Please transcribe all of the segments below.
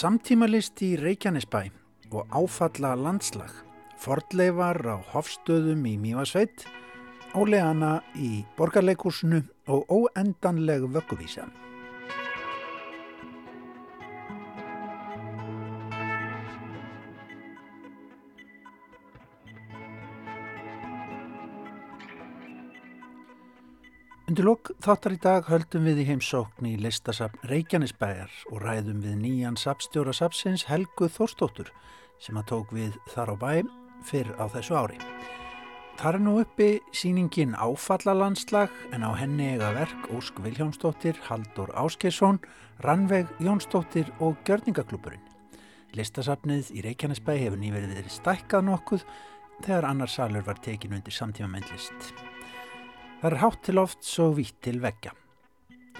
Samtímalist í Reykjanesbæ og áfalla landslag, fordleifar á hofstöðum í Mývasveit, óleana í borgarleikursinu og óendanleg vögguvísa. Undir lók þáttar í dag höldum við í heimsókn í listasafn Reykjanesbæjar og ræðum við nýjan sapstjóra sapsins Helgu Þórstóttur sem að tók við þar á bæ fyrr á þessu ári. Þar er nú uppi síningin Áfallalandslag en á henni eiga verk Ósk Viljónsdóttir, Haldur Áskesson, Rannveig Jónsdóttir og Gjörningaklúpurinn. Listasafnið í Reykjanesbæ hefur nýverið stækkað nokkuð þegar annar salur var tekin undir samtíma myndlist. Það er hátt til oft svo vitt til veggja.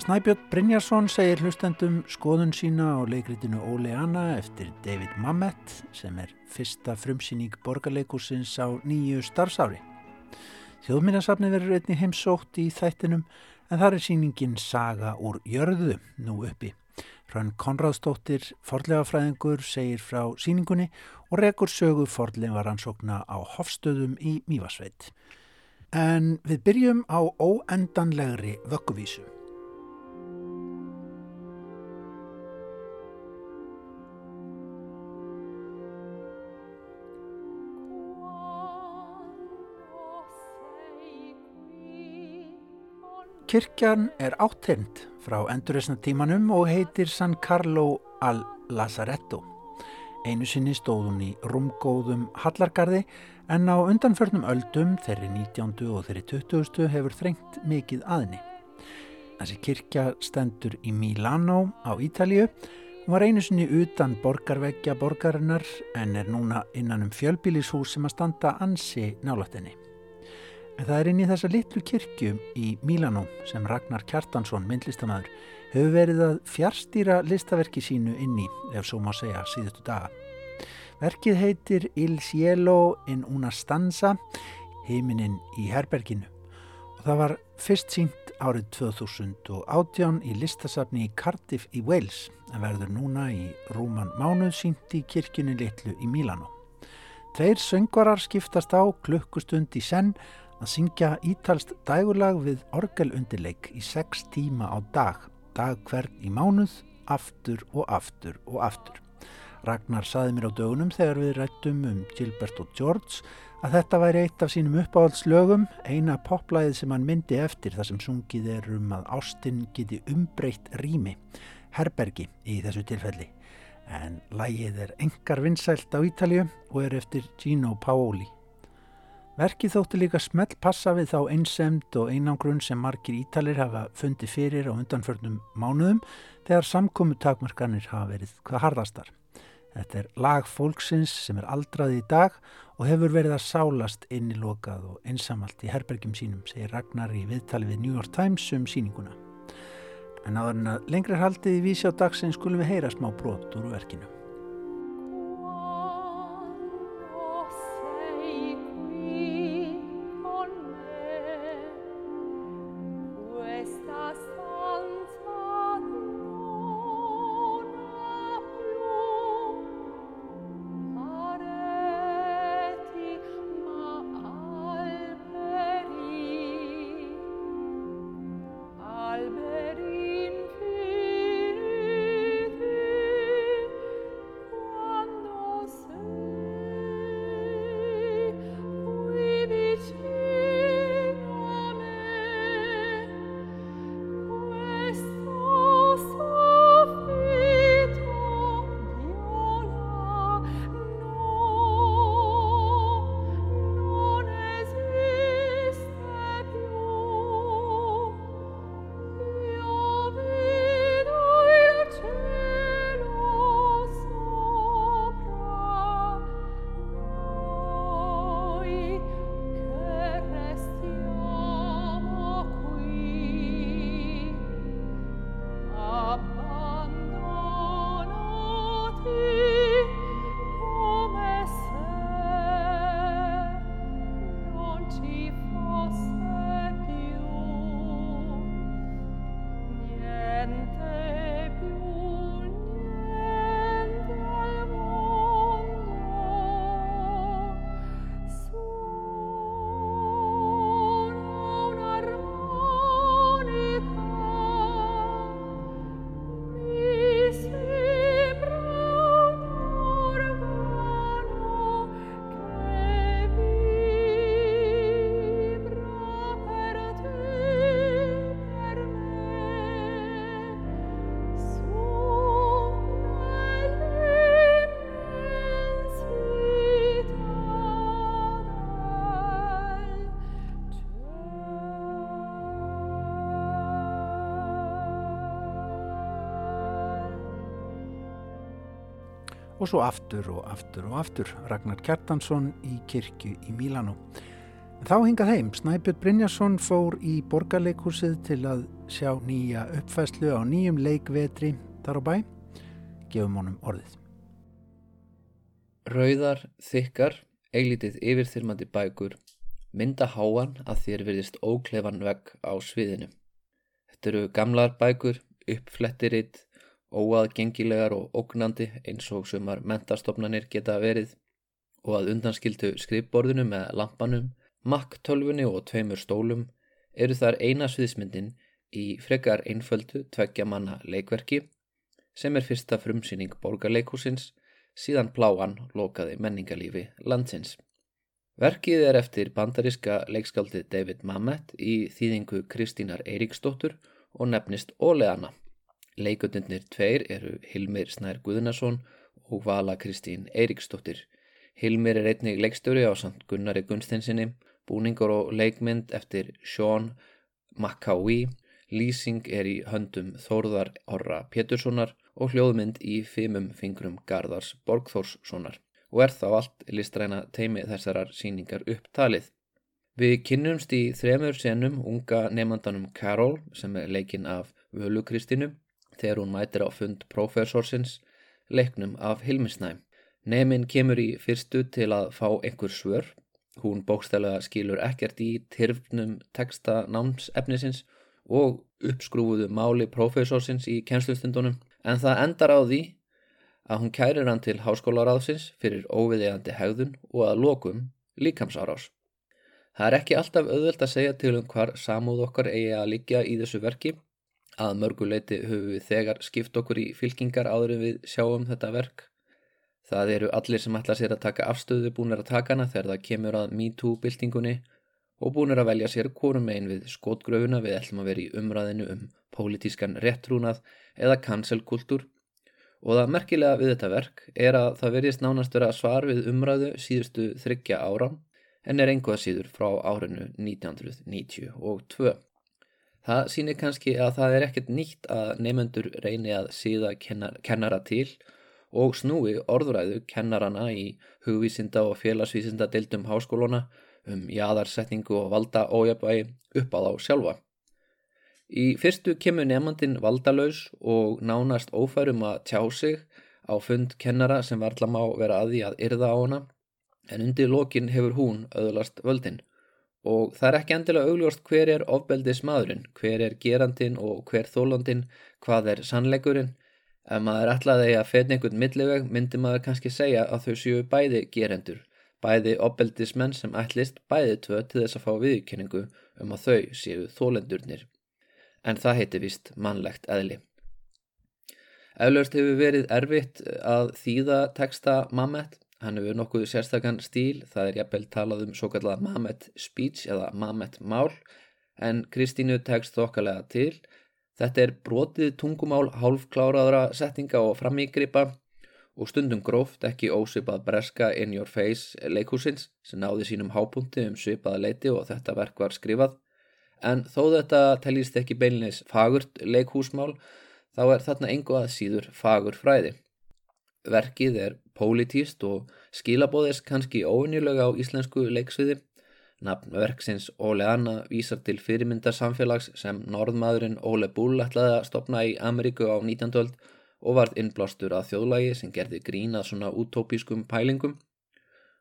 Snæbjörn Brynjarsson segir hlustendum skoðun sína á leikritinu Óleana eftir David Mamet sem er fyrsta frumsýning borgarleikursins á nýju starfsári. Þjóðminnarsafni verður einni heimsótt í þættinum en þar er síningin Saga úr jörðu nú uppi. Hrann Konradsdóttir, forlegafræðingur, segir frá síningunni og rekur sögu forlegaransókna á Hofstöðum í Mývasveit. En við byrjum á óendanlegri vögguvísu. Kirkjan er áttind frá endurreysna tímanum og heitir San Carlo al Lazaretto. Einu sinni stóðum í rúmgóðum hallargarði en á undanförnum öldum þeirri 19. og þeirri 20. hefur þrengt mikið aðni. Þessi kirkja stendur í Milano á Ítalju og var einu sinni utan borgarveggja borgarinnar en er núna innan um fjölbílishús sem að standa ansi nálatenni. En það er inn í þessa litlu kirkju í Milano sem Ragnar Kjartansson, myndlistamæður, hefur verið að fjárstýra listaverki sínu inn í, ef svo má segja, síðustu daga. Verkið heitir Il Cielo in una stanza, heiminin í herberginu og það var fyrst sínt árið 2018 í listasafni í Cardiff í Wales en verður núna í rúman mánuð sínt í kirkjunni litlu í Milano. Tveir söngvarar skiptast á klukkustund í senn að syngja ítalst dægulag við orgelundirleik í sex tíma á dag, dag hvern í mánuð, aftur og aftur og aftur. Ragnar saði mér á dögunum þegar við rættum um Gilbert og George að þetta væri eitt af sínum uppáhaldslögum, eina poplæðið sem hann myndi eftir þar sem sungið er um að Ástin geti umbreytt rými, herbergi í þessu tilfelli. En lægið er engar vinsælt á Ítalju og er eftir Gino Paoli. Verkið þótti líka smelt passa við þá einsemd og einangrun sem margir Ítalir hafa fundið fyrir á undanförnum mánuðum þegar samkomu takmarkanir hafa verið hvað harðastar. Þetta er lag fólksins sem er aldrað í dag og hefur verið að sálast inn í lokað og einsamalt í herbergjum sínum, segir Ragnar í viðtali við New York Times um síninguna. En áður en að lengri haldið í vísi á dagsinn skulum við heyra smá brot úr verkinu. Og svo aftur og aftur og aftur Ragnar Kjartansson í kirkju í Mílanu. Þá hingað heim, Snæbjörn Brynjarsson fór í borgarleikursið til að sjá nýja uppfæslu á nýjum leikvetri þar á bæ. Gefum honum orðið. Rauðar, þykkar, eiglítið yfirþyrmandi bækur, mynda háan að þér verðist óklefan vegg á sviðinu. Þetta eru gamlar bækur, uppflettiritt, óaðgengilegar og ógnandi eins og sumar mentastofnanir geta verið og að undanskildu skrifborðinu með lampanum, makktölfunni og tveimur stólum eru þar eina sviðismyndin í frekar einföldu tveggja manna leikverki sem er fyrsta frumsýning borgarleikúsins síðan pláan lokaði menningalífi landsins. Verkið er eftir bandariska leikskaldið David Mamet í þýðingu Kristínar Eiríksdóttur og nefnist Óleana. Leikundunir tveir eru Hilmir Snær Guðnason og Vala Kristín Eiríksdóttir. Hilmir er einnig leikstjóri á samt Gunnari Gunstinsinni, búningur og leikmynd eftir Sean McCaughy, lýsing er í höndum Þórðar Orra Péturssonar og hljóðmynd í fimum fingrum Garðars Borgþórssonar og er þá allt listræna teimi þessarar síningar upptalið. Við kynnumst í þremur senum unga nefndanum Carol sem er leikinn af Völu Kristínu þegar hún mætir á fund profesorsins leiknum af Hilmisnæm. Nefnin kemur í fyrstu til að fá einhver svör. Hún bókstælega skilur ekkert í tyrfnum texta námsefnisins og uppskrúfuðu máli profesorsins í kennslustundunum en það endar á því að hún kærir hann til háskólaráðsins fyrir óviðegandi hegðun og að lokum líkamsárás. Það er ekki alltaf auðvöld að segja til um hvar samúð okkar eigi að líka í þessu verki Að mörguleiti höfum við þegar skipt okkur í fylkingar áður en við sjáum þetta verk. Það eru allir sem ætla sér að taka afstöðu búinir að taka hana þegar það kemur að MeToo-byltingunni og búinir að velja sér hvorum einn við skotgröfuna við ætlum að vera í umræðinu um pólitískan réttrúnað eða cancelkultúr og það merkilega við þetta verk er að það verðist nánast vera svar við umræðu síðustu þryggja ára en er einhvað síður frá árinu 1992. Það sýnir kannski að það er ekkert nýtt að nefnendur reyni að síða kennar, kennara til og snúi orðræðu kennarana í hugvísinda og félagsvísinda deildum háskóluna um jæðarsetningu og valda ójabægi upp á þá sjálfa. Í fyrstu kemur nefnandin valdalaus og nánast ófærum að tjá sig á fund kennara sem varðla má vera að því að yrða á hana en undir lokin hefur hún öðlast völdin og það er ekki endilega augljóst hver er ofbeldis maðurinn, hver er gerandin og hver þólandin, hvað er sannleikurinn. Ef maður ætlaði að fetna einhvern milliveg myndi maður kannski segja að þau séu bæði gerendur, bæði ofbeldismenn sem ætlist bæði tvö til þess að fá viðkynningu um að þau séu þólendurnir. En það heiti vist mannlegt eðli. Eflaust hefur verið erfitt að þýða texta Mamet Hann hefur nokkuð sérstakann stíl, það er jafnvel talað um svo kallað Mamet speech eða Mamet mál en Kristínu tekst þokkalega til. Þetta er brotið tungumál hálfkláraðra settinga og framígripa og stundum gróft ekki ósvipað breska in your face leikúsins sem náði sínum hápunti um svipaða leiti og þetta verk var skrifað. En þó þetta teljist ekki beilinnis fagurt leikhúsmál þá er þarna engu að síður fagur fræði. Verkið er pólitíst og skilabóðis kannski óvinnilega á íslensku leiksviði. Nafn verksins Óle Anna vísar til fyrirmyndar samfélags sem norðmaðurinn Óle Bull ætlaði að stopna í Ameríku á 19. öld og varð innblástur að þjóðlægi sem gerði grínað svona utópískum pælingum.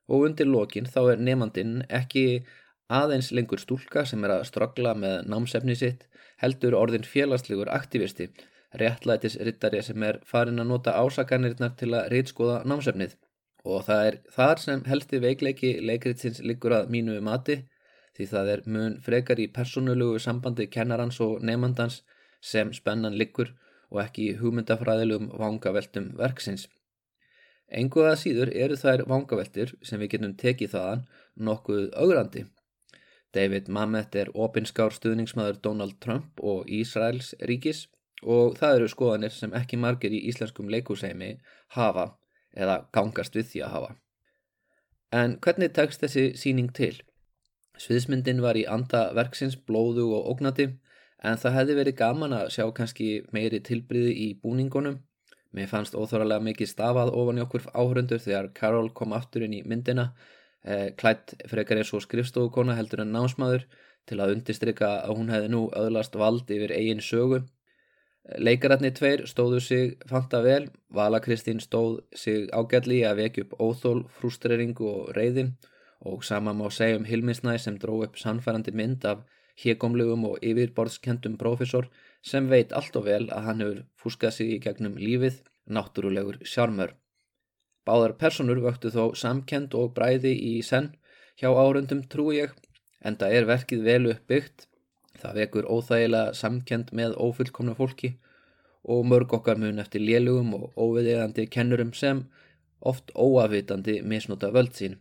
Og undir lokin þá er nefnandinn ekki aðeins lengur stúlka sem er að strogla með námsefni sitt heldur orðin félagslegur aktivisti réttlætisrittari sem er farin að nota ásakanirnar til að reytskoða námsefnið og það er þar sem helsti veikleiki leikritsins liggur að mínu mati því það er mun frekar í persónulugu sambandi kennarans og nefnandans sem spennan liggur og ekki hugmyndafræðilegum vangaveltum verksins. Engu að síður eru þær vangaveltir sem við getum tekið þaðan nokkuð augrandi. David Mamet er opinskár stuðningsmaður Donald Trump og Ísraels ríkis og það eru skoðanir sem ekki margir í íslenskum leikúsheimi hafa eða gangast við því að hafa. En hvernig tekst þessi síning til? Sviðsmyndin var í anda verksins blóðu og ógnati en það hefði verið gaman að sjá kannski meiri tilbriði í búningunum. Mér fannst óþáralega mikið stafað ofan í okkur áhörundur þegar Karol kom aftur inn í myndina, eh, klætt frekar eins og skrifstofukona heldur en námsmaður til að undistrykka að hún hefði nú öðlast vald yfir eigin sögu. Leikaratni tveir stóðu sig fanta vel, Vala Kristín stóð sig ágætli að vekja upp óþól, frústreringu og reyðin og sama má segja um Hilmisnæ sem dró upp sannfærandi mynd af hégomlegum og yfirborðskendum profesor sem veit allt og vel að hann hefur fúskað sig í gegnum lífið, náttúrulegur sjármör. Báðar personur vöktu þó samkend og bræði í senn. Hjá árundum trú ég, en það er verkið vel uppbyggt, það vekur óþægilega samkend með ófullkomna fólki og mörg okkar mun eftir lélugum og óviðegandi kennurum sem oft óafitandi misnota völd sín.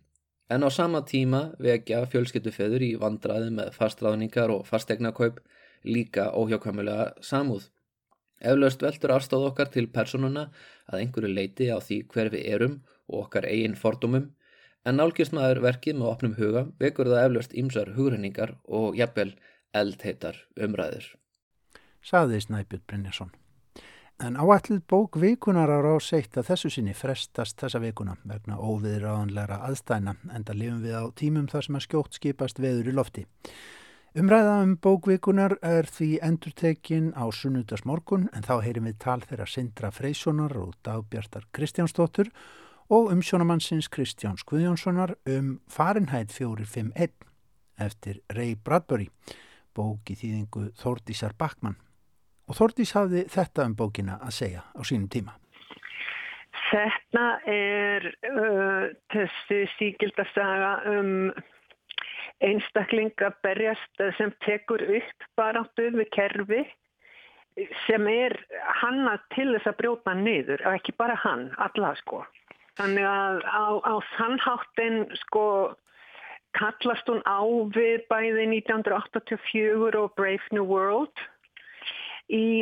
En á sama tíma vekja fjölskyttufeður í vandraði með fastráðningar og fastegnakaup líka óhjákvæmulega samúð. Eflaust veldur afstáð okkar til personuna að einhverju leiti á því hver við erum og okkar eigin fordumum en nálgist maður verkið með opnum huga vekur það eflaust ímsar hugrenningar og jafnvel eldheitar umræður. Saði Snæbjörn Brynjarsson. En áætlið bók vikunar á ráð seitt að þessu sinni frestast þessa vikuna vegna óviðráðanlegra aðstæna en það lifum við á tímum þar sem að skjótt skipast veður í lofti. Umræða um bókvikunar er því endurtekin á sunnudagsmorgun en þá heyrim við tal þeirra Sindra Freyssonar og Dagbjartar Kristjánsdóttur og umsjónamannsins Kristjáns Guðjónssonar um Fahrenheit 451 eftir Ray Bradbury, bók í þýðingu Þórdísar Backmann. Og Þórdís hafði þetta um bókina að segja á sínum tíma. Þetta er uh, þessi síkildasaga um einstakling að berjast sem tekur upp baráttu við kerfi sem er hanna til þess að brjóta niður ekki bara hann, alla sko. Þannig að á, á þannháttin sko kallast hún á við bæði 1984 og Brave New World. Í,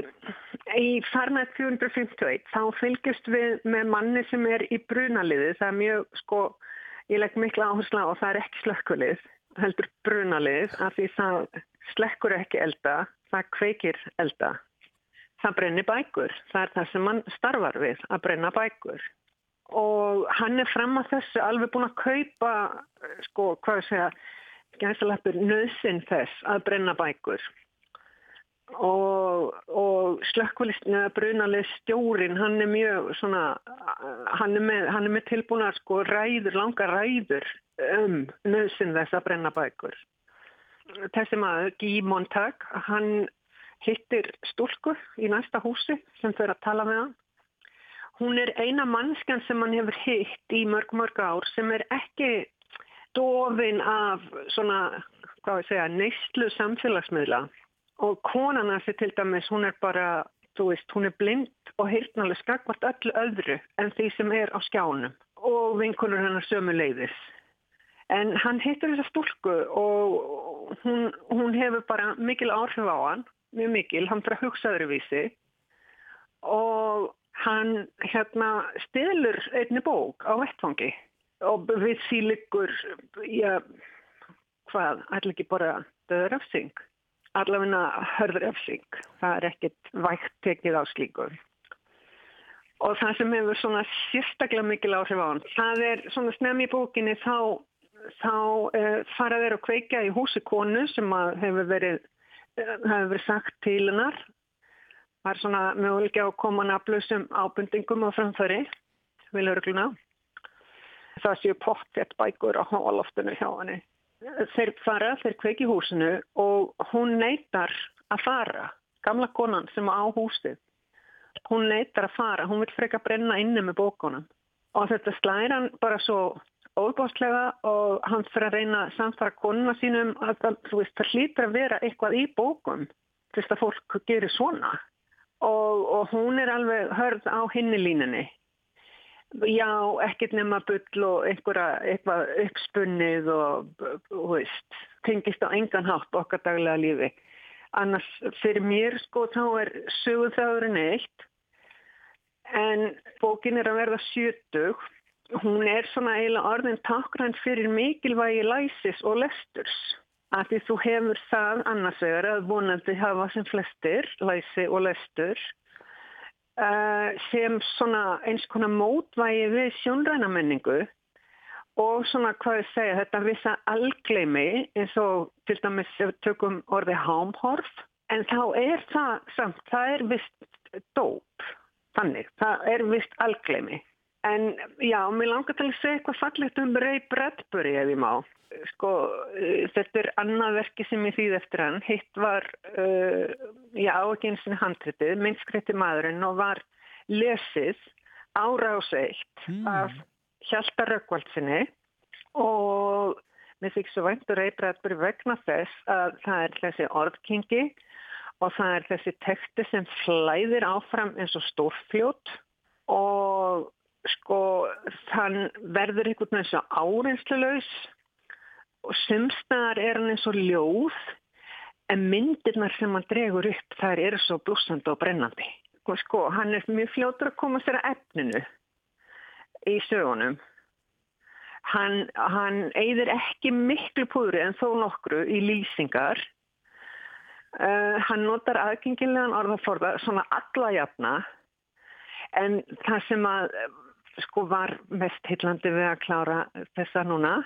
í Farmætt 451 þá fylgjast við með manni sem er í brunaliði. Það er mjög sko, ég legg mikla áherslu á og það er ekki slökkulið heldur brunalið af því það slekkur ekki elda, það kveikir elda. Það brennir bækur, það er það sem hann starfar við, að brenna bækur. Og hann er fram að þessu alveg búin að kaupa, sko, hvað segja, gæðsaleppur nöðsinn þess að brenna bækur. Og, og slökkvælistinu að brunalið stjórin, hann er mjög svona, hann er með, með tilbúin að sko ræður, langa ræður um nöðsinn þess að brenna bækur. Þessi maður, Guy Montag, hann hittir stúlku í næsta húsi sem fyrir að tala með hann. Hún er eina mannskan sem hann hefur hitt í mörg mörg ár sem er ekki dofin af svona, hvað við segja, neistlu samfélagsmiðla. Og konan þessi til dæmis, hún er bara, þú veist, hún er blind og hirtnalega skakvart öllu öðru en því sem er á skjánum. Og vinkunur hennar sömu leiðis. En hann hittur þessa stúlku og hún, hún hefur bara mikil áhrif á hann, mjög mikil, hann fyrir að hugsa öðruvísi og hann hérna stilur einni bók á vettfangi og við sílikur, já, hvað, allir ekki bara döður afsing, allavegna hörður afsing, það er ekkit vægt tekið á slíku. Og það sem hefur svona sérstaklega mikil áhrif á hann, það er svona snem í bókinni þá þá uh, fara þeir að kveika í húsi konu sem hefur verið, uh, hefur verið sagt til hennar. Er svona möguleik á að koma nafnlausum ábundingum á framfæri við laurugluna. Það séu pottett bækur á hálóftinu hjá henni. Þeir fara, þeir kveiki húsinu og hún neytar að fara. Gamla konan sem á húsið. Hún neytar að fara, hún vil freka brenna inni með bókunum. Og þetta slæra hann bara svo óbáslega og hann fyrir að reyna að samfara konuna sínum að það, veist, það hlýtur að vera eitthvað í bókum til þess að fólk gerir svona og, og hún er alveg hörð á hinni línunni. Já, ekkert nema bull og einhverja, uppspunnið og, veist, tengist á engan hátt okkar daglega lífi. Annars fyrir mér sko þá er söguð þáðurinn eitt. En bókin er að verða sjötug. Hún er svona eiginlega orðin takkrænt fyrir mikilvægi læsis og lesturs. Af því þú hefur það annars vegar að vonandi hafa sem flestir læsi og lestur uh, sem svona eins konar mótvægi við sjónræna menningu og svona hvað ég segja þetta vissa algleimi eins og til dæmis tökum orði hámhorf en þá er það samt, það er vist dóp, þannig, það er vist algleimi en já, mér langar til að segja eitthvað fallegt um Ray Bradbury ef ég má sko, uh, þetta er annað verki sem ég þýð eftir hann. Hitt var, uh, já, ekki eins og handritið, minnskritti maðurinn og var lesið áráseitt mm. af Hjalta Rökkvaldsinni og mér fikk svo væntur reybraður vegna þess að það er þessi orðkingi og það er þessi teksti sem flæðir áfram eins og stórfljót og sko þann verður einhvern veginn svo áreinslulegs og sumstaðar er hann eins og ljóð en myndirnar sem hann dregur upp þær eru svo blúsandi og brennandi. Og sko hann er mjög fljótur að koma sér að efninu í sögunum. Hann, hann eigðir ekki miklu púri en þó nokkru í lýsingar. Uh, hann notar aðgengilegan orðaforða svona alla jafna en það sem að sko var mest heillandi við að klára þessa núna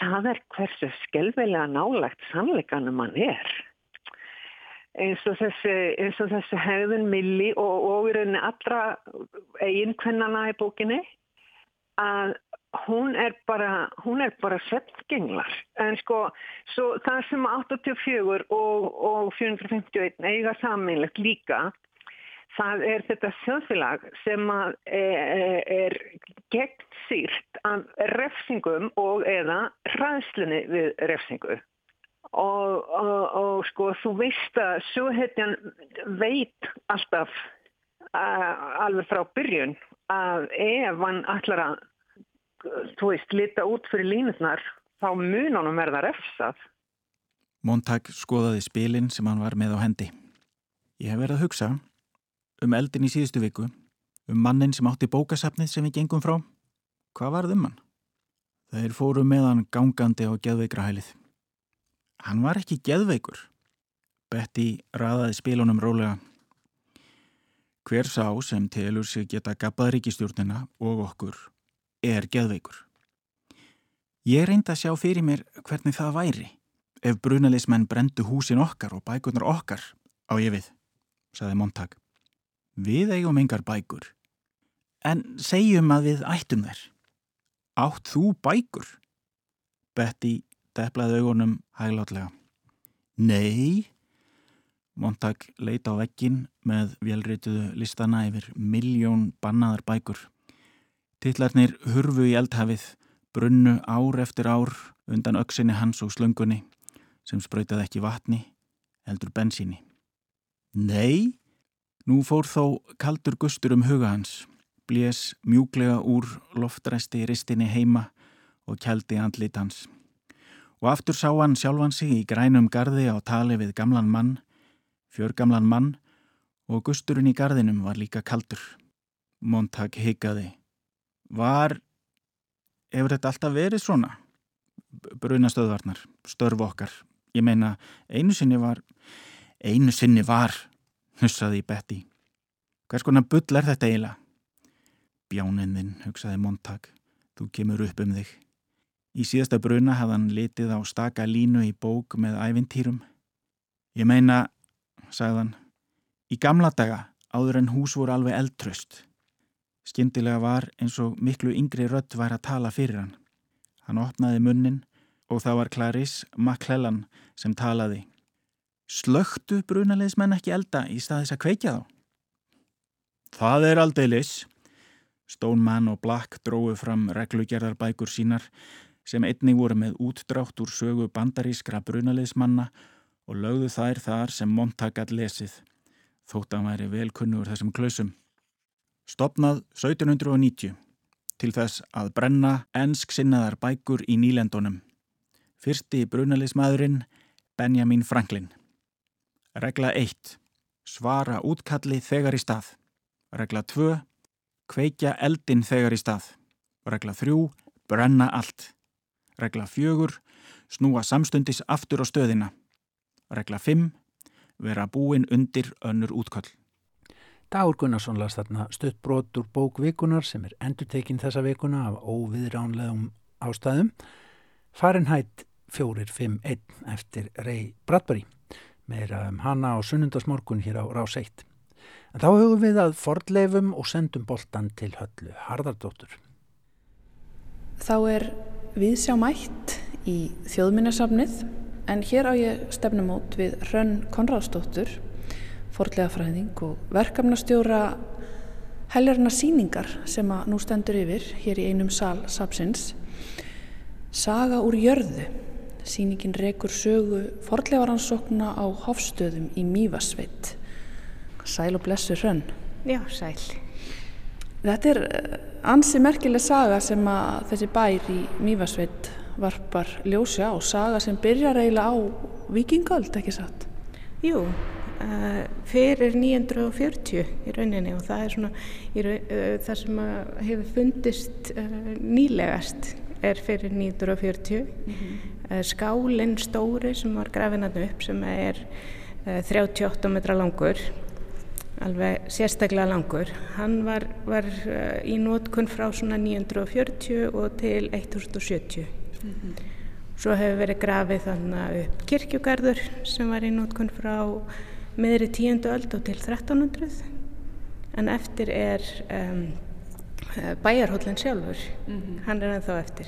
það er hversu skelvelega nálagt sannleikanum hann er. Eins og þessi, þessi hegðun milli og, rauninni allra eiginkvennana í bókinni að hún er bara, bara sveppgenglar. En sko, það sem 84 og, og 451 eiga saminlegt líka það er þetta þjóðfélag sem er, er gegn sírt af refsingum og eða ræðslunni við refsingu. Og, og, og sko þú veist að sjóhetjan veit alltaf alveg frá byrjun að ef hann ætlar að þú veist lita út fyrir línutnar þá mun honum verða refsað. Montag skoðaði spilin sem hann var með á hendi. Ég hef verið að hugsa um eldin í síðustu viku, um mannin sem átti bókasafnið sem við gengum frá. Hvað varð um hann? Þeir fóru með hann gangandi á geðveikrahælið. Hann var ekki geðveikur. Betty raðaði spilunum rólega. Hver sá sem telur sig geta gabbað ríkistjórnina og okkur er geðveikur. Ég reyndi að sjá fyrir mér hvernig það væri ef brunalismenn brendu húsin okkar og bækunar okkar á ég við, saði Montag. Við eigum engar bækur. En segjum að við ættum þær. Átt þú bækur? Betty deplaði augunum hæglátlega. Nei. Montag leita á vekkin með velreituðu listana yfir miljón bannaðar bækur. Tittlarnir hurfu í eldhafið, brunnu ár eftir ár undan auksinni hans og slöngunni sem spröytið ekki vatni, heldur bensíni. Nei, Nú fór þó kaldur gustur um huga hans, blés mjúglega úr loftræsti ristinni heima og kjaldi andlit hans. Og aftur sá hann sjálfan sig í grænum gardi á tali við gamlan mann, fjörgamlan mann og gusturinn í gardinum var líka kaldur. Montag higgaði. Var, hefur þetta alltaf verið svona? Brunastöðvarnar, störf okkar. Ég meina, einu sinni var, einu sinni var hussaði Betty. Hvers konar bull er þetta eiginlega? Bjáninðinn, hugsaði Montag, þú kemur upp um þig. Í síðasta bruna hafði hann litið á staka línu í bók með ævintýrum. Ég meina, sagðan, í gamla daga áður en hús voru alveg eldtröst. Skyndilega var eins og miklu yngri rött var að tala fyrir hann. Hann opnaði munnin og það var Clarice MacClellan sem talaði. Slögtu brunalegismenn ekki elda í staðis að kveikja þá? Það er aldeilis. Stoneman og Black dróðu fram reglugerðarbækur sínar sem einnig voru með útdrátt úr sögu bandarískra brunalegismanna og lögðu þær þar sem Montagat lesið, þótt að væri velkunnur þessum klausum. Stopnað 1790 til þess að brenna ensk sinnaðar bækur í nýlendunum. Fyrsti brunalegismadurinn Benjamin Franklin. Regla 1. Svara útkalli þegar í stað. Regla 2. Kveikja eldin þegar í stað. Regla 3. Brenna allt. Regla 4. Snúa samstundis aftur á stöðina. Regla 5. Vera búin undir önnur útkall. Dagur Gunnarsson las þarna stuttbrot úr bókvikunar sem er endurtekinn þessa vikuna af óviðránlegum ástæðum. Fahrenheit 451 eftir Ray Bradbury. Meira um hana á sunnundasmorgun hér á Rás 1. En þá höfum við að fordleifum og sendum boltan til höllu Harðardóttur. Þá er við sjá mætt í þjóðminnarsafnið en hér á ég stefnumót við Hrönn Konradsdóttur fordlega fræðing og verkefnastjóra heljarna síningar sem að nú stendur yfir hér í einum sal sapsins Saga úr jörðu síningin rekur sögu fordlegaransókna á hofstöðum í Mývasveit Sæl og blessu hrönn. Já, sæl. Þetta er eh, ansi merkileg saga sem að þessi bær í Mývasveit varpar ljósi á, saga sem byrjar eiginlega á vikingöld, ekki satt? Jú, uh, fyrir 940 í rauninni og það er svona raun, uh, það sem hefur fundist uh, nýlegast er fyrir 940 mm -hmm. Skálinn stóri sem var grafinat upp sem er 38 metra langur alveg sérstaklega langur hann var, var í nótkunn frá svona 940 og til 1070 mm -hmm. svo hefur verið grafið þannig upp kirkjugarður sem var í nótkunn frá miðri tíundu öld og til 1300 en eftir er um, bæjarhóllin sjálfur mm -hmm. hann er ennþá eftir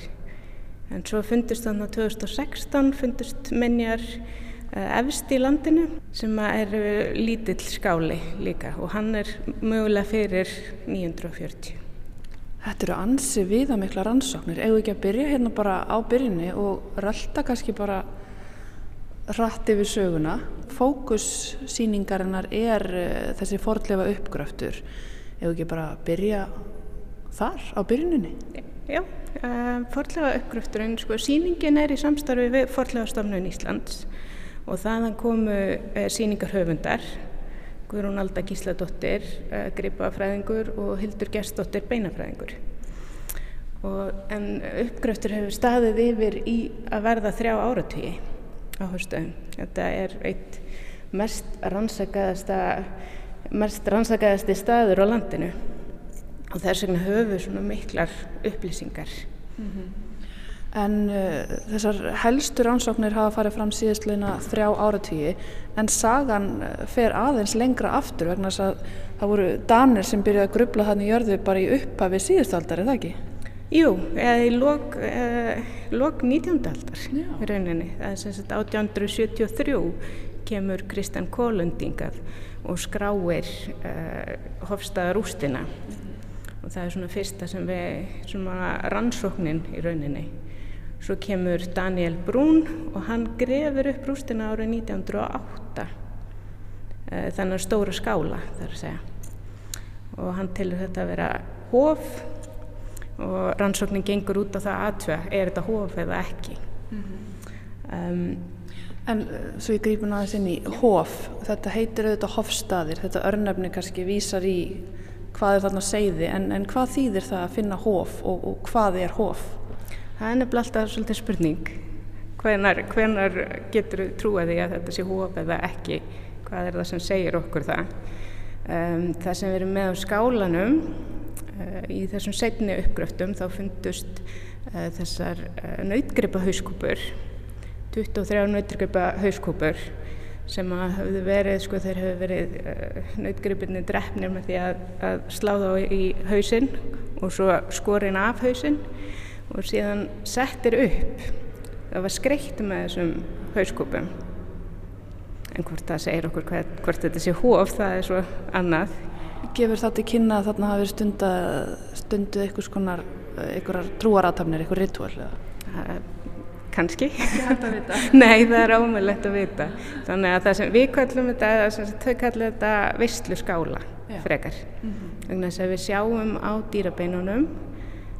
en svo fundist þannig að 2016 fundist menjar uh, efst í landinu sem er lítill skáli líka og hann er mögulega fyrir 940 Þetta eru ansi viðamikla rannsóknir, eigum við ekki að byrja hérna bara á byrjunni og rölda kannski bara rætt yfir söguna. Fókussýningarinnar er uh, þessi fordlefa uppgröftur. Ef ekki bara byrja þar á byrjuninni? Já, uh, fordlefa uppgröfturinn, sko, sýningin er í samstarfi við Fordlefastofnun Íslands og þaðan komu uh, sýningarhöfundar, Guðrún Alda Gísladóttir, uh, gripafræðingur og Hildur Gerstóttir, beinafræðingur. Og, en uppgröftur hefur staðið yfir í að verða þrjá áratíi áherstöðum. Þetta er eitt mest rannsakaðasta mest rannsakaðasti staður á landinu og þess vegna höfum við svona miklar upplýsingar. Mm -hmm. En uh, þessar helstu rannsóknir hafa farið fram síðastleina þrjá áratíi en sagan uh, fer aðeins lengra aftur vegna þess að það voru danir sem byrjaði að grubla þannig jörðu bara í upphafi síðustaldar, er það ekki? Jú, eða í lok, eh, lok 19. aldar í rauninni. Það er sem sagt 1873 kemur Kristjan Kólundingað og skráir eh, Hofstaðarústina og það er svona fyrsta sem við, svona rannsóknin í rauninni. Svo kemur Daniel Brún og hann grefur upp rústina árið 1908, eh, þannig stóra skála þar að segja. Og hann tilur þetta að vera hof og rannsóknin gengur út á það aðtveða, er þetta hóf eða ekki mm -hmm. um, En uh, svo ég grípun aðeins inn í hóf, þetta heitir auðvitað hofstaðir, þetta örnefni kannski vísar í hvað er þarna segði en, en hvað þýðir það að finna hóf og, og hvað er hóf? Það er nefnilega alltaf svolítið spurning. Hvenar, hvenar getur trúaði að þetta sé hóf eða ekki? Hvað er það sem segir okkur það? Um, það sem við erum með á skálanum Eh, í þessum segni uppgröftum þá fundust uh, þessar uh, nautgripa hauskúpur 23 nautgripa hauskúpur sem að hafðu verið, sko þeir hefðu verið uh, nautgripinni drefnir með því að, að slá þá í hausinn og svo skorinn af hausinn og síðan settir upp. Það var skreitt með þessum hauskúpum. En hvort það segir okkur hvort, hvort þetta sé hóf það er svo annað. Gefur það til kynna að þarna hafi stundu einhvers konar einhverjar trúaratafnir, einhver ritual eða? Kanski. Ekki hægt að vita? Nei, það er ómulett að vita. Þannig að það sem við kallum þetta, þau kallum þetta visslu skála Já. frekar. Mm -hmm. Þannig að við sjáum á dýrabeinunum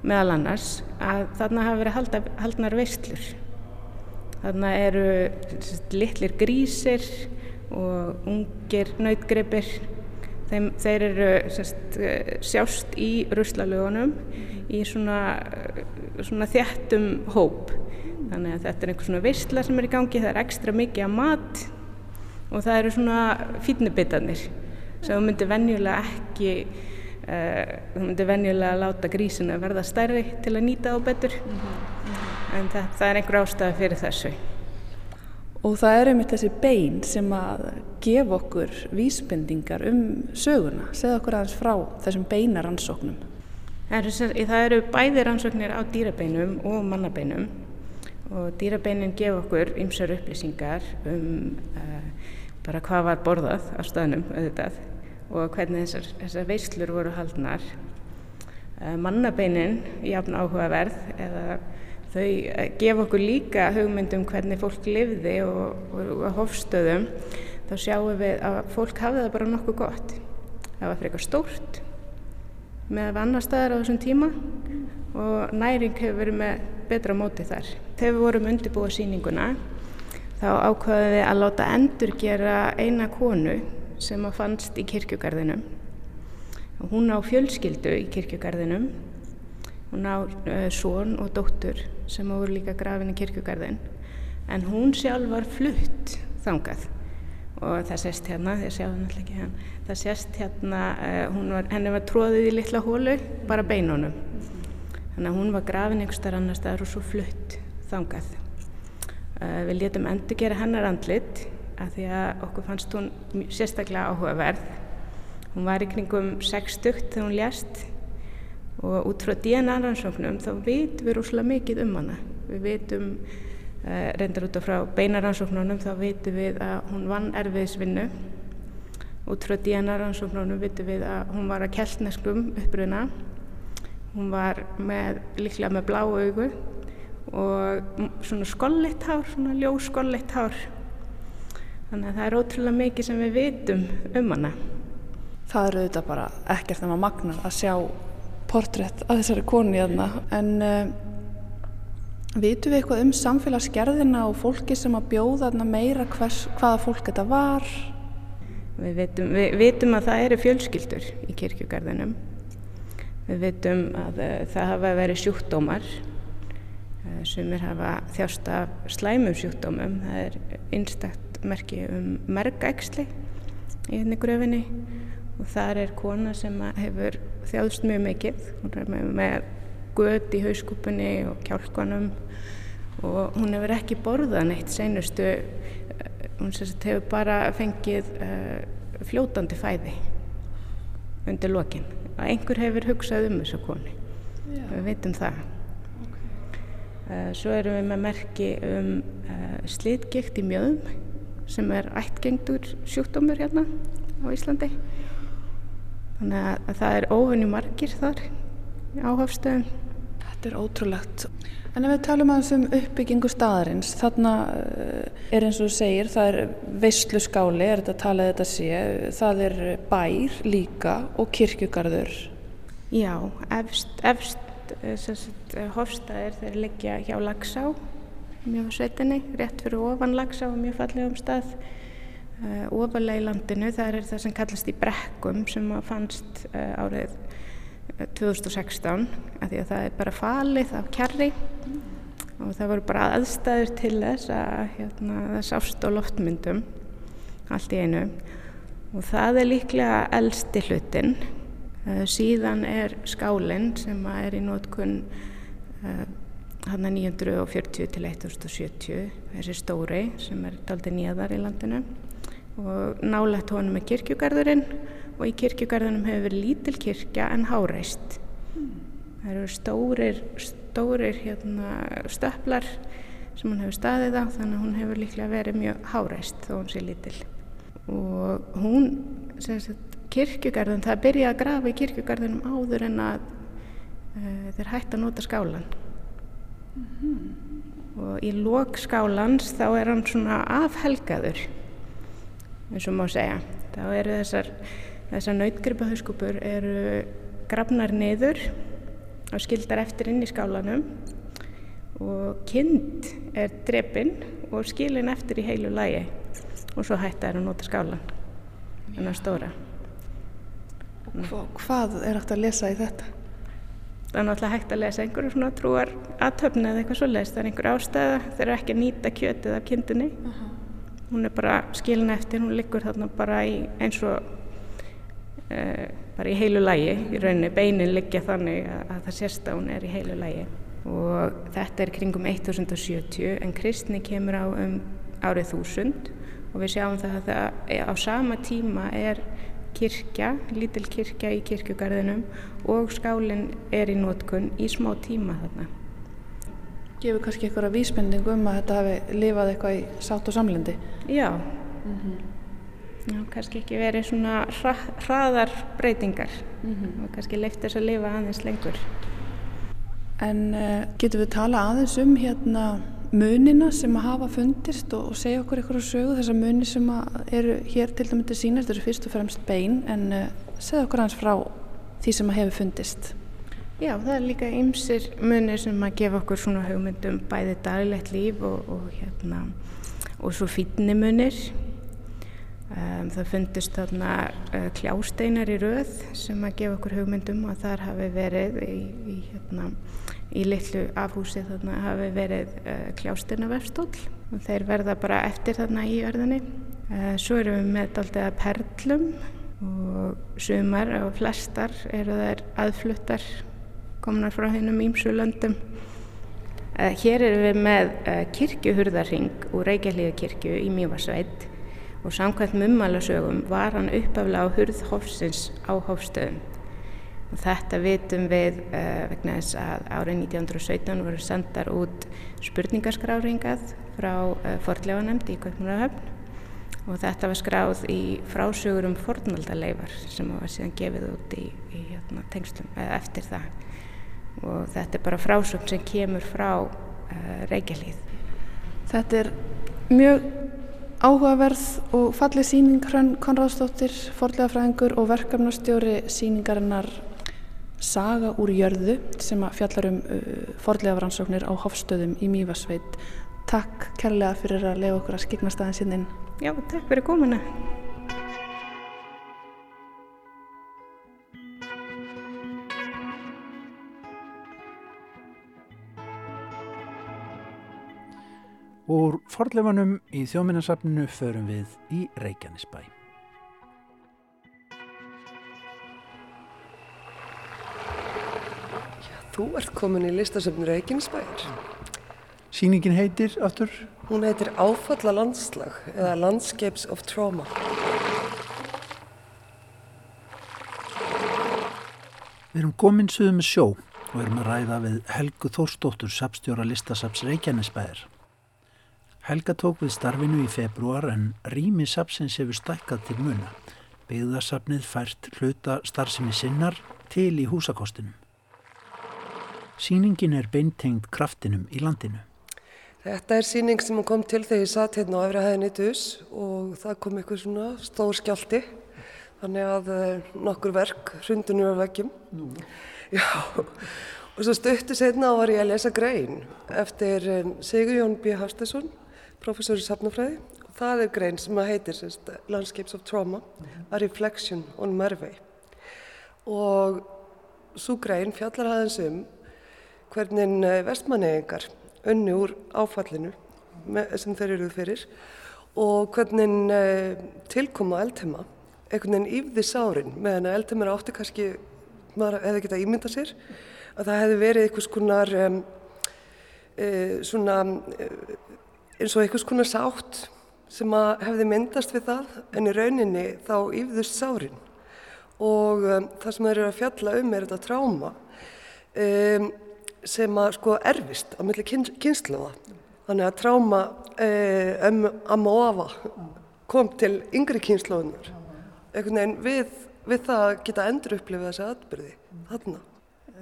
meðal annars að þarna hafa verið halda, haldnar visslur. Þarna eru litlir grísir og ungir nautgripir Þeim, þeir eru sest, sjást í ruslalögunum í svona, svona þjættum hóp. Þannig að þetta er einhver svona veistla sem er í gangi, það er ekstra mikið að mat og það eru svona fínubittanir sem þú myndir venjulega ekki uh, þú myndir venjulega láta grísina verða stærri til að nýta þá betur. En það, það er einhver ástæði fyrir þessu. Og það er einmitt þessi bein sem að gefa okkur vísbendingar um söguna. Segð okkur aðeins frá þessum beinaransóknum. Það eru bæði rannsóknir á dýrabeinum og mannabeinum og dýrabeinin gefa okkur ymsar upplýsingar um uh, bara hvað var borðað á staðnum auðvitað og hvernig þessar, þessar veislur voru haldnar. Uh, mannabeinin, jafn áhugaverð eða Þau eh, gefa okkur líka hugmyndum hvernig fólk lifði og, og, og hofstöðum. Þá sjáum við að fólk hafði það bara nokkuð gott. Það var frekar stórt með annar staðar á þessum tíma og næring hefur verið með betra móti þar. Þegar við vorum undirbúið síninguna þá ákvaðum við að láta endur gera eina konu sem að fannst í kirkjugarðinum. Hún á fjölskyldu í kirkjugarðinum Hún á uh, són og dóttur sem voru líka grafin í kirkugarðin en hún sjálf var flutt þangað og það sést hérna, þið sjáum náttúrulega ekki hérna, það sést hérna, uh, var, henni var tróðið í litla hólu, bara beinunum. Þannig að hún var grafin einhver starf annar staðar og svo flutt þangað. Uh, við letum endur gera hennar andlit af því að okkur fannst hún sérstaklega áhugaverð. Hún var í kringum 60 þegar hún lést og út frá DNA-rannsóknum þá veitum við rúslega mikið um hana. Við veitum, uh, reyndar út frá beinarannsóknunum, þá veitum við að hún vann erfiðisvinnu. Út frá DNA-rannsóknunum veitum við að hún var að keltneskum uppruna. Hún var með, líklega með blá augu og svona skolleitt hár, svona ljó skolleitt hár. Þannig að það er ótrúlega mikið sem við veitum um hana. Það eru auðvitað bara ekkert um að magna að sjá portrétt að þessari konu hérna en uh, vitum við eitthvað um samfélagsgerðina og fólki sem að bjóða meira hvers, hvaða fólk þetta var? Við vitum, við vitum að það eru fjölskyldur í kirkjugarðinum. Við vitum að uh, það hafa verið sjúkdómar uh, sem er hafa þjást af slæmum sjúkdómum. Það er einstakt merki um mergæksli í henni gröfinni og þar er kona sem hefur þjáðst mjög mikið hún er með, með gött í hauskúpunni og kjálkanum og hún hefur ekki borðað neitt seinustu eh, hún sérst hefur bara fengið uh, fljótandi fæði undir lokin og einhver hefur hugsað um þessu koni Já. við veitum það okay. uh, svo erum við með merki um uh, slitgikt í mjöðum sem er ættgengdur sjúkdómur hérna á Íslandi Þannig að það er óhunni margir þar áhafstöðum. Þetta er ótrúlegt. En ef við talum aðeins um uppbyggingu staðarins, þarna eh, er eins og þú segir, það er veistlu skáli, er þetta talið þetta sé, það er bær líka og kirkjugarður. Já, efst, efst eh, hofstæðir þeir liggja hjá Lagsá, mjög svetinni, rétt fyrir ofan Lagsá, mjög fallegum stað. Uh, ofalega í landinu, það er það sem kallast í brekkum sem fannst árið 2016 af því að það er bara falið af kjarri. Og það voru bara aðstæður til þess að hérna, þess ást og loftmyndum allt í einu. Og það er líklega eldsti hlutin uh, síðan er skálinn sem er í nótkunn hann er 940 til 1070 þessi stóri sem er daldi nýjaðar í landinu. Og nálægt honum er kirkjugarðurinn og í kirkjugarðunum hefur verið lítil kirkja en háreist. Mm. Það eru stórir, stórir hérna, stöplar sem hún hefur staðið á þannig að hún hefur líklega verið mjög háreist þó hún sé lítil. Og hún, sagt, kirkjugarðun, það byrjaði að grafa í kirkjugarðunum áður en að uh, þeir hætti að nota skálan. Mm -hmm. Og í lók skálans þá er hann svona afhelgaður eins og má segja. Þá eru þessar, þessar nautgripahauskúpur eru grafnar niður og skildar eftir inn í skálanum og kind er drepinn og skilin eftir í heilu lægi og svo hætta er að nota skálan en að stóra. Hva, hvað er hægt að lesa í þetta? Það er náttúrulega hægt að lesa einhverju svona trúar aðtöfni eða eitthvað svo leiðist. Það er einhver ástæða, þeir eru ekki að nýta kjötið af kindinni. Uh -huh hún er bara skilin eftir, hún liggur þarna bara í eins og bara í heilu lægi í rauninni, beinin liggja þannig að, að það sést að hún er í heilu lægi og þetta er kringum 1070 en kristni kemur á um árið 1000 og við sjáum það að það á sama tíma er kirkja, lítil kirkja í kirkjugarðinum og skálinn er í nótkunn í smá tíma þarna. Gefur kannski eitthvað vísbending um að þetta hafi lifað eitthvað í sátt og samlendi? Já, mm -hmm. Já kannski ekki verið svona hra, hraðar breytingar mm -hmm. og kannski leift þess að lifa aðeins lengur. En uh, getur við tala aðeins um hérna munina sem að hafa fundist og, og segja okkur eitthvað sögu þessar muni sem eru hér til dæmis til sína, þetta eru fyrst og fremst bein en uh, segja okkur aðeins frá því sem að hefur fundist. Já, það er líka ymsir munir sem að gefa okkur svona hugmyndum bæði daglegt líf og, og hérna og svo fítni munir. Um, það fundist þarna uh, kljásteinar í röð sem að gefa okkur hugmyndum og þar hafi verið í, í, hérna, í litlu afhúsi þarna hafi verið uh, kljásteinavefstóll og þeir verða bara eftir þarna í örðinni. Uh, svo erum við með að perlum og sumar og flestar eru þær aðfluttar komnar frá hennum ímsu löndum. Uh, hér erum við með uh, kirkjuhurðarring úr Reykjavíðakirkju í Mývarsveit og samkvæmt mummalasögum var hann uppaflega á hurð hofsins á hofstöðum. Og þetta vitum við uh, vegna þess að árið 1917 voru sendar út spurningaskráringað frá Fortlefanemnd í Kaupmannahöfn og þetta var skráð í frásögur um fornaldaleifar sem var síðan gefið út í, í hérna, tengslum eða eftir það og þetta er bara frásögn sem kemur frá uh, Reykjavíð. Þetta er mjög áhugaverð og fallið síning Hrönn Konradsdóttir, forlegafræðingur og verkefnastjóri síningarinnar Saga úr jörðu sem að fjallar um uh, forlegafrannsóknir á Hofstöðum í Mývasveit. Takk kærlega fyrir að lefa okkur að skikna staðin sinnin. Já, takk fyrir komuna. Úr forleifanum í þjóminnarsafninu förum við í Reykjanesbæ. Já, þú ert komin í listasöfnu Reykjanesbæjar. Sýningin heitir aftur? Hún heitir Áfalla landslag eða Landscapes of Trauma. Við erum komin suðu með sjó og erum að ræða við Helgu Þórsdóttur, sapstjóra listasaps Reykjanesbæjar. Helga tók við starfinu í februar en rými sapsins hefur stækkað til muna. Byggðarsapnið fært hluta starfsemi sinnar til í húsakostinum. Sýningin er beintengt kraftinum í landinu. Þetta er síning sem kom til þegar ég satt hérna á efri hæðinni dus og það kom eitthvað svona stór skjálti. Þannig að nokkur verk veggjum. Nú. Já, og svo stöttu setna var ég að lesa grein eftir Sigurjón B. Hafstesson, professor í safnafræði. Og það er grein sem að heitir sérst, Landscapes of Trauma, A Reflection on Mervey. Og svo grein fjallar aðeins um hvernig vestmannegingar önni úr áfallinu sem þeir eruð fyrir og hvernig uh, tilkoma eldhema einhvern veginn yfði sárin meðan að eldhemar átti kannski maður hefði getað ímyndað sér að það hefði verið einhvers konar um, uh, svona uh, eins og einhvers konar sátt sem að hefði myndast við það en í rauninni þá yfðust sárin og um, það sem þeir eru að fjalla um er þetta tráma um, sem að sko erfist á milli kynsluða. Þannig að tráma um amma og afa kom til yngri kynsluðunar. Einhvern veginn við, við það geta endur upplifið þessi atbyrði þarna.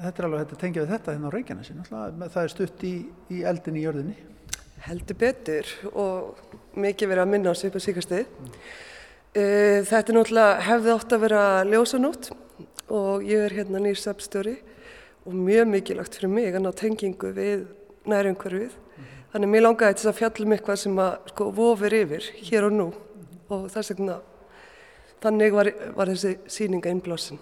Þetta er alveg þetta tengja við þetta hérna á Reykjanesi. Það er stutt í, í eldin í jörðinni. Heldur betur og mikið verið að minna á á síkastið. Mm. Uh, þetta er náttúrulega hefði átt að vera ljósanót og ég er hérna nýr sapstjóri og mjög mikilvægt fyrir mig að ná tengingu við nærumhverfið. Mm. Þannig mér langaði þess að fjallum eitthvað sem að sko vofir yfir hér og nú mm og þess vegna þannig var, var þessi síninga innblásin.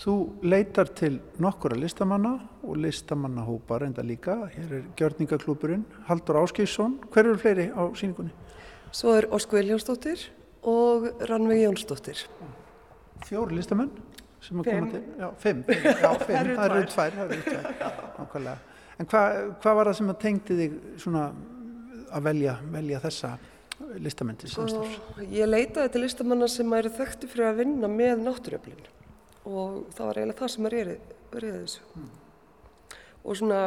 Þú leitar til nokkura listamanna og listamannahópa reynda líka. Hér er Gjörningaklúburinn, Haldur Áskísson. Hver eru fleiri á síningunni? Svo er Ósk Viljánsdóttir og Rannvegi Jónsdóttir. fjóri listamenn sem að koma til, já, fimm, já, fimm, Það eru tvær. það eru tvær, nákvæmlega. En hvað hva var það sem að tengdi þig svona að velja, velja þessa listamenn til samstarfs? Og ég leitaði til listamanna sem eru þekkti fyrir að vinna með náttúröflin og það var eiginlega það sem er reyðið þessu. Og, svona,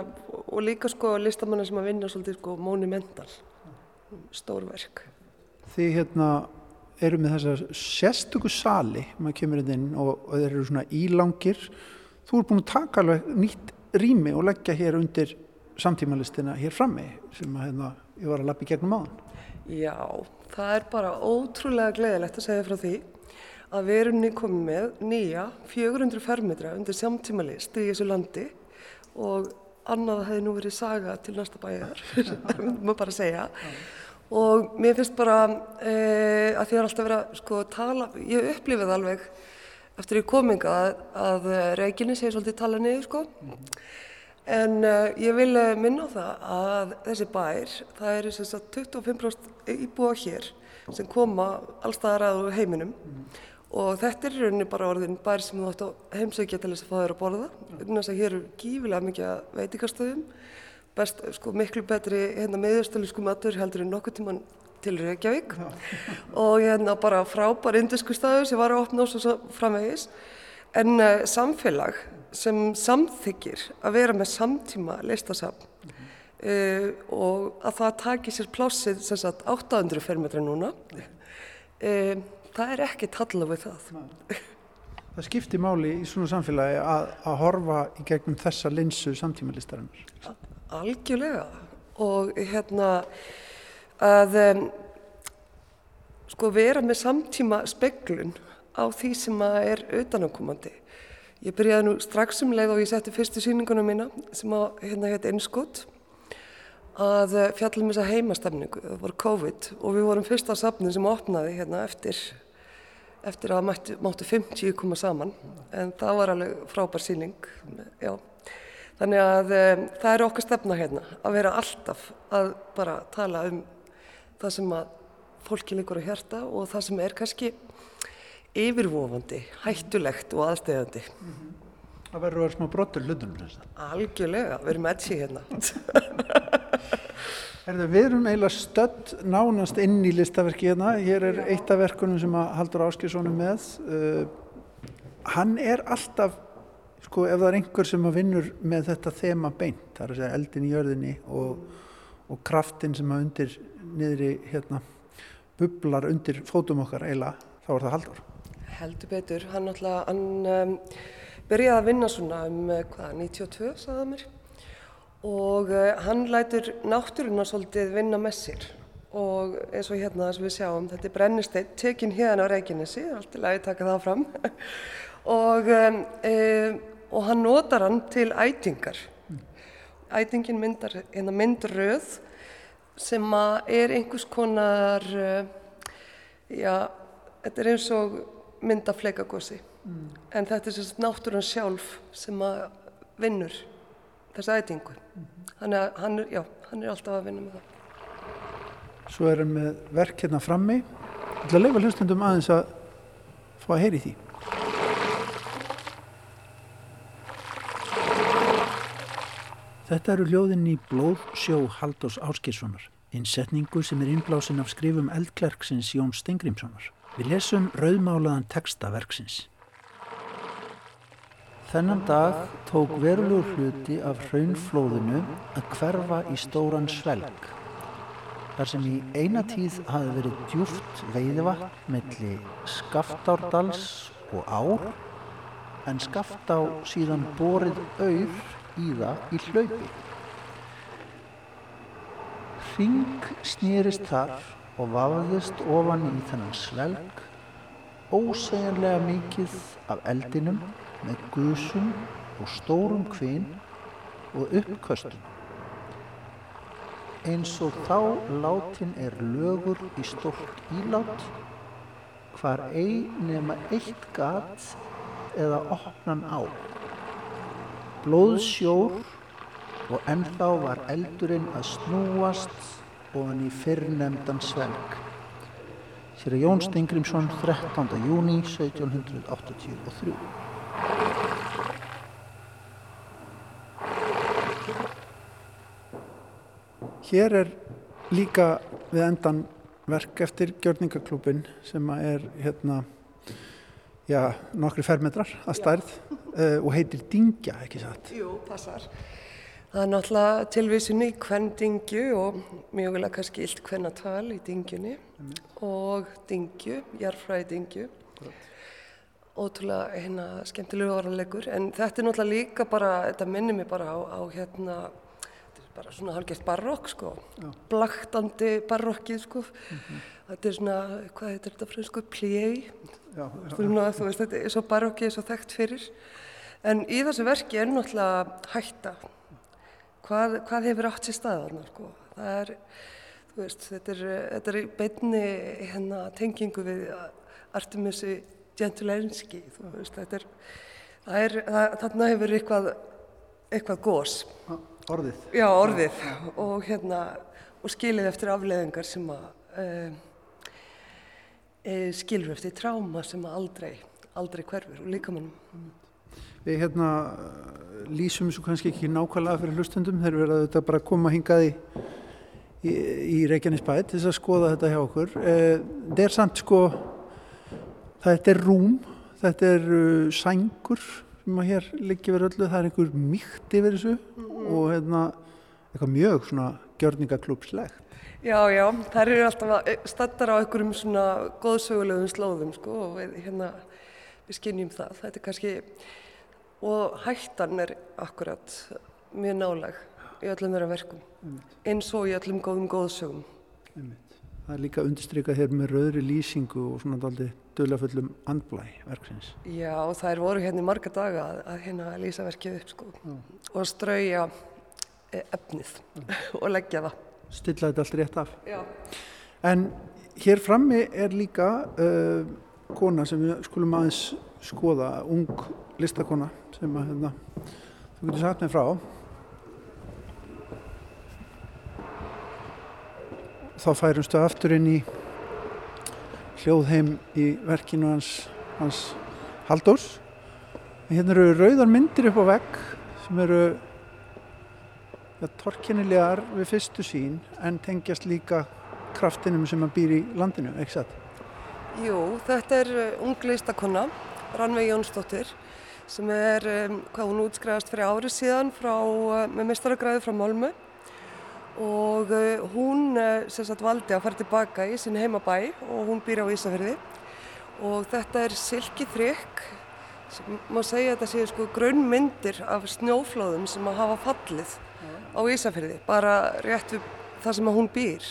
og líka sko listamanna sem að vinna svolítið sko monumental, stórverk. Þið hérna eru með þessa sérstöku sali, maður kemur hérna inn og, og þeir eru svona ílangir. Þú er búin að taka alveg nýtt rými og leggja hér undir samtímalistina hér frammi sem að hérna, ég var að lappa í gegnum áðan. Já, það er bara ótrúlega gleðilegt að segja frá því að við erum komið með nýja 400 fermetra undir samtímalist í þessu landi og annað hefði nú verið saga til næsta bæjar, maður bara segja. Og mér finnst bara e, að því að alltaf vera sko að tala, ég upplifið alveg eftir í kominga að, að reikinni segir svolítið tala niður sko. En uh, ég vil uh, minna á það að þessi bær, það eru sem sagt 25% íbúa hér sem koma allstaðar að heiminum og þetta er rauninni bara orðin bær sem þú ætti að heimsækja til þess að fá þér að borða. Þess að hér eru gífilega mikið af veitingastöðum, best, sko, miklu betri hérna, meðurstölusku matur heldur en nokkuð tíman til Reykjavík. Og hérna bara frábær indisku staður sem var að opna og svo framvegis. En uh, samfélag sem samþykir að vera með samtíma listasafn uh, og að það taki sér plássið sem sagt 800 fermetra núna, uh, það er ekki talla við það. Það skiptir máli í svona samfélagi að, að horfa í gegnum þessa linsu samtímalistarinnar. Algjörlega og hérna að um, sko vera með samtíma speglun á því sem að er utanakomandi. Ég byrjaði nú strax um leið og ég setti fyrstu sýninguna mína sem að hérna hétt Innskott að eh, fjallum þessa heimastafningu, það voru COVID og við vorum fyrsta safnin sem opnaði hérna eftir, eftir að mættu, máttu 50 koma saman en það var alveg frábær sýning, já. Þannig að um, það er okkar stefna hérna að vera alltaf að bara tala um það sem að fólki líkur á hjarta og það sem er kannski yfirvofandi, hættulegt og aðstegandi. Það verður að vera smá brottur hlutunum að. Algjörlega, við erum edgi hérna. Herðu, við erum eiginlega stödd nánast inn í listaverki hérna. Hér er eitt af verkunum sem Haldur Áskilssonu með. Uh, hann er alltaf, sko, ef það er einhver sem vinnur með þetta þema beint, það er að segja eldin í jörðinni og, og kraftin sem að undir niðri hérna bublar undir fótum okkar eiginlega, þá er það Haldur. Heldur betur, hann alltaf, hann um, byrjaði að vinna svona um, eh, hvað, 92, sagði mér. Og uh, hann lætur náttúruna svolítið vinna með sér. Og eins og hérna að við sjáum, þetta er brennisteinn, tekinn hérna á Reykjanesi, allt í lagi taka það fram. og, um, og hann notar hann til ætingar. Ætingin myndar, hérna myndröð sem að er einhvers konar, uh, já, þetta er eins og mynda flekagossi. Mm. En þetta er sérst náttúran sjálf sem að vinnur þessa ætingu. Mm. Þannig að hann er, já, hann er alltaf að vinna með það. Svo er hann með verk hérna frammi. Ég ætla að leifa hlustundum aðeins að fá að heyri því. Þetta eru hljóðin í Blóðsjó Haldós Áskilssonar, innsetningu sem er innblásin af skrifum eldklerksins Jón Stengrimssonar. Við lesum rauðmálaðan texta verksins. Þennan dag tók verulegur hluti af hraunflóðinu að hverfa í stóran svelg. Þar sem í eina tíð hafi verið djúft veiðivatn melli Skaftárdals og Ár, en Skaftá síðan borið auð í það í hlaupi. Hring snýrist þar og vafðist ofan í þennan svelg, ósegjanlega mikið af eldinum með gusum og stórum kvinn og uppköstum. Eins og þá látin er lögur í stórt ílát, hvar ei nema eitt gat eða opnan á. Blóðsjór og ennþá var eldurinn að snúast ofan í fyrrnemdan svelg. sér að Jón Stengrimsson 13. júni 1783. Hér er líka við endan verk eftir Gjörningaklúpin sem er hérna, já, nokkri fermetrar að stærð uh, og heitir Dingja, ekki satt? Jú, passar. Það er náttúrulega tilvísin í hvern dingju og mjögulega kannski illt hvennatal í dingjunni mm. og dingju, jarfræði dingju. Ótrúlega hérna skemmtilegu orðanlegur en þetta er náttúrulega líka bara, þetta minnir mig bara á, á hérna, bara svona halgert barokk sko, Já. blaktandi barokkið sko. Mm -hmm. Þetta er svona, hvað heitir þetta fyrir sko, pljei, þú veist þetta er svo barokkið, svo þekkt fyrir. En í þessu verki er náttúrulega hætta hvað, hvað hefur átt sér staðarna sko. það er, þú veist, þetta er, þetta er beinni hérna, tengingu við Artemisi Gentileinski, þú veist, þetta er, það er, það, þarna hefur eitthvað, eitthvað gós. Orðið. Já, orðið og hérna, og skilið eftir afleðingar sem að, e, e, skilur eftir tráma sem að aldrei, aldrei hverfur og líka mannum. Við hérna lýsum þessu kannski ekki nákvæmlega fyrir hlustundum þeir verða þetta bara að koma hingað í, í, í Reykjanesbæð til þess að skoða þetta hjá okkur. Eh, þetta er samt sko, þetta er rúm, þetta er uh, sængur sem að hér liggi verið öllu, það er einhver mýkt yfir þessu mm og hérna eitthvað mjög svona gjörningaklúpslegt. Já, já, þær eru alltaf staddar á einhverjum svona góðsögulegum slóðum sko og við hérna við skinnjum það. Þetta er kannski og hættan er akkurat mjög náleg í öllum þeirra verkum Einmitt. eins og í öllum góðum góðsögum Einmitt. Það er líka undirstrykað hér með röðri lýsingu og svona daldi dölaföllum andblæ verksins. Já það er voru hérna í marga daga að, að hérna lýsa verkið upp sko. Já. og strauja e, efnið og leggja það. Stilla þetta allt rétt af. Já. En hér frammi er líka uh, kona sem við skulum aðeins skoða, ung listakona sem að hérna, þú getur sagt mig frá þá færumstu aftur inn í hljóðheim í verkinu hans, hans Haldós hérna eru rauðar myndir upp á vegg sem eru ja, torkennilegar við fyrstu sín en tengjast líka kraftinum sem að býr í landinu, ekki satt? Jú, þetta er ung listakonna Rannveig Jónsdóttir sem er, um, hvað hún útskræðast fyrir árið síðan frá, uh, með mestaragræði frá Málmu og uh, hún sem sagt valdi að fara tilbaka í sin heimabæ og hún býr á Ísafjörði og þetta er silki þrygg sem má segja að þetta séu sko grunnmyndir af snjóflóðum sem að hafa fallið á Ísafjörði bara rétt við það sem að hún býr.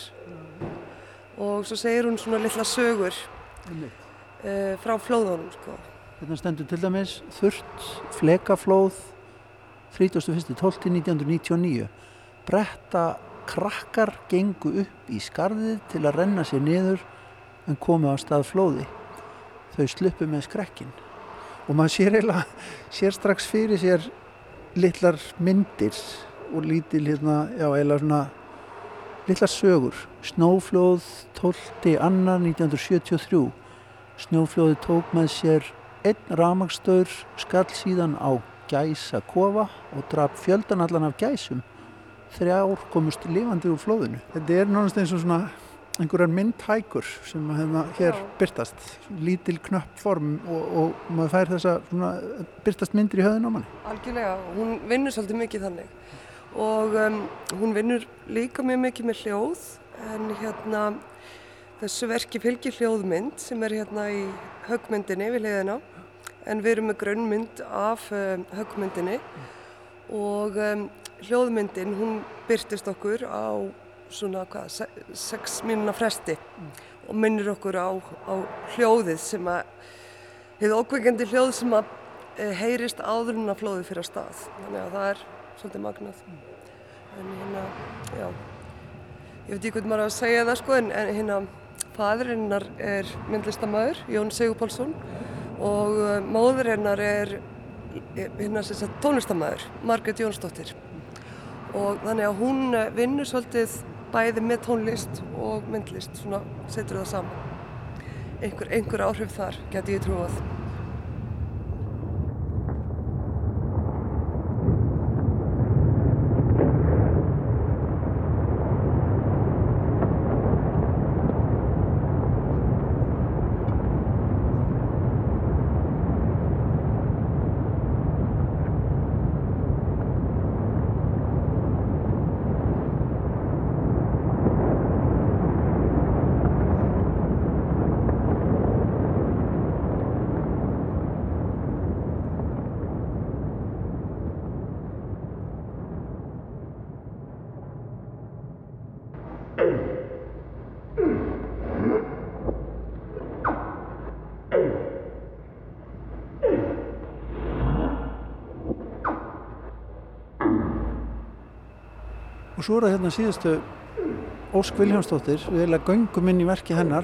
Og svo segir hún svona litla sögur uh, frá flóðunum sko. Hérna stendur til dæmis þurrt flekaflóð 31.12.1999 bretta krakkar gengu upp í skarðið til að renna sér niður en komu á stað flóði þau sluppu með skrekkin og maður sér eiginlega sér strax fyrir sér litlar myndir og lítil hérna, já eiginlega svona litlar sögur snóflóð 12. annar 1973 snóflóði tók með sér Einn ramagstöður skall síðan á gæsa kofa og draf fjöldan allan af gæsum. Þrjár komust lifandi úr flóðinu. Þetta er náttúrulega eins og svona einhverjar myndhækur sem hérna hér byrtast. Lítil knöpp form og, og maður fær þess að byrtast myndir í höðun á manni. Algjörlega, hún vinnur svolítið mikið þannig og um, hún vinnur líka mjög mikið með hljóð en hérna þessu verki fylgir hljóðmynd sem er hérna í högmyndinni við leiðina en við erum með grunnmynd af um, höggmyndinni og um, hljóðmyndin hún byrtist okkur á svona hvað, sex mínuna fresti mm. og minnir okkur á, á hljóðið sem að hefur ókveikandi hljóð sem að e, heyrist áðurinn að flóði fyrir að stað þannig að það er svolítið magnað en hérna, já ég veit ekki hvernig maður að segja það sko en, en hérna fadrinnar er myndlistamæður Jón Sigur Pálsson og uh, móður hennar er hérna sem sagt tónlistamæður Margret Jónsdóttir og þannig að hún uh, vinnur svolítið bæði með tónlist og myndlist svona setur það saman einhver, einhver áhrif þar, geti ég trúið. Og svo er það hérna síðustu Ósk Viljámsdóttir, við að göngum inn í verki hennar,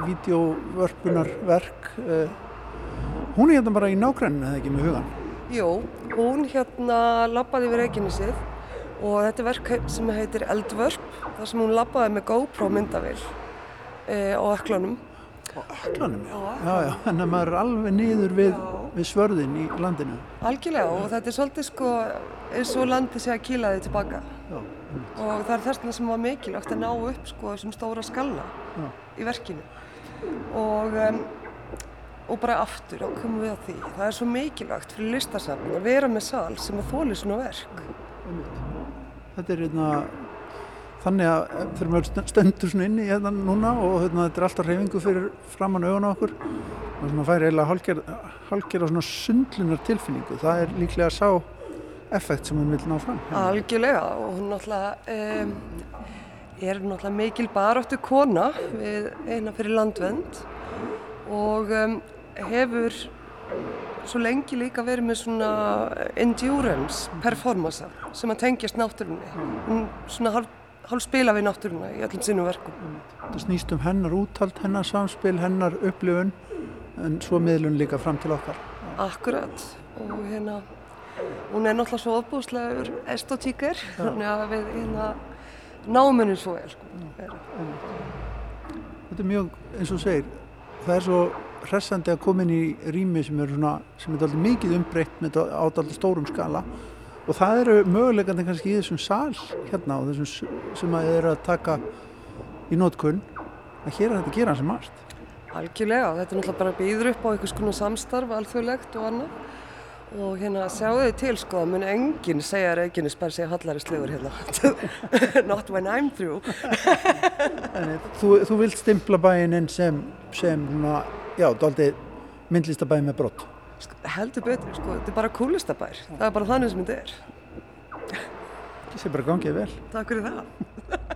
videovörpunarverk. Hún er hérna bara í nágræninu, eða ekki með hugan? Jú, hún hérna lappaði yfir Reykjanesið og þetta er verk sem heitir Eldvörp, þar sem hún lappaði með GoPro myndavill e, á öklanum. Á öklanum, já. Já, já, en það maður er alveg niður við, við svörðin í landinu. Algjörlega og þetta er svolítið sko eins og landi sé að kýla þið tilbaka. Já. Og það er þess sem var mikilvægt að ná upp sko þessum stóra skalla Já. í verkinu. Og, um, og bara aftur, og komum við að því, það er svo mikilvægt fyrir listasafn að vera með sal sem að þóli svona verk. Þetta er hérna, þannig að þegar maður stendur svona inni hérna núna og hérna, þetta er alltaf reyfingu fyrir framann augun á okkur og svona færi eiginlega hálfgerða svona sundlunar tilfinningu. Það er líklega að sá effekt sem hún vil ná fram. Algjörlega og hún náttúrulega um, er náttúrulega mikil baráttu kona við eina fyrir landvend og um, hefur svo lengi líka verið með svona endurance performansa sem að tengjast náttúrunni. Hún svona hálf, hálf spila við náttúruna í öllum sínum verkum. Það snýst um hennar úthald, hennar samspil, hennar upplifun en svo miðlun líka fram til okkar. Akkurat og hérna hún er náttúrulega svo ofbúslegur estotíker þannig að við hérna henni svo vel sko. Þetta er mjög, eins og segir, það er svo hressandi að koma inn í rými sem er svona, sem er alltaf mikið umbreytt með á alltaf stórum skala og það eru mögulegandi kannski í þessum sal hérna og þessum sem að þið eru að taka í nótkunn að hér er þetta að gera sem margt. Algjörlega, þetta er náttúrulega bara býður upp á einhvers konar samstarf, alþjóðlegt og annað og hérna sjáu þið til sko að mun enginn segja að Reykjanesbær segja hallari slegur hérna. Not when I'm through. Þú, þú vilt stimpla bæinn inn sem, sem já, daldi myndlistabæði með brott. Heldur betur sko, þetta er bara kúlistabær það er bara þannig sem þetta er. Það sé bara gangið vel. Takk fyrir það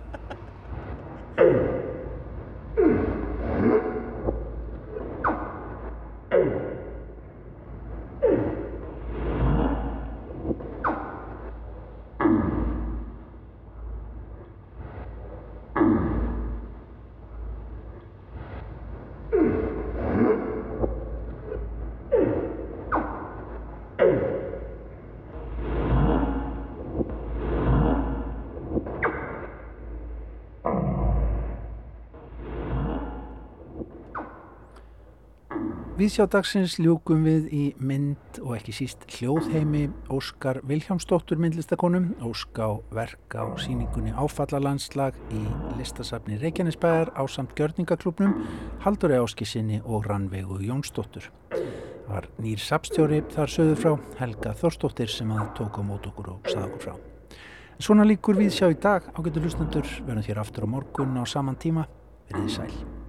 Viðsjá dagsins ljúkum við í mynd og ekki síst hljóðheimi Óskar Viljámsdóttur myndlistakonum, Óská verk á síningunni Áfallalandslag í listasafni Reykjanesbæðar á samt Gjörningaklubnum, Haldur Áskisinni og Rannvegu Jónsdóttur. Það var nýr sapstjóri þar söður frá, Helga Þorstóttir sem að tóka mót okkur og saða okkur frá. En svona líkur Viðsjá í dag, ágættu hlustendur, verðum hér aftur á morgun á saman tíma, verðið sæl.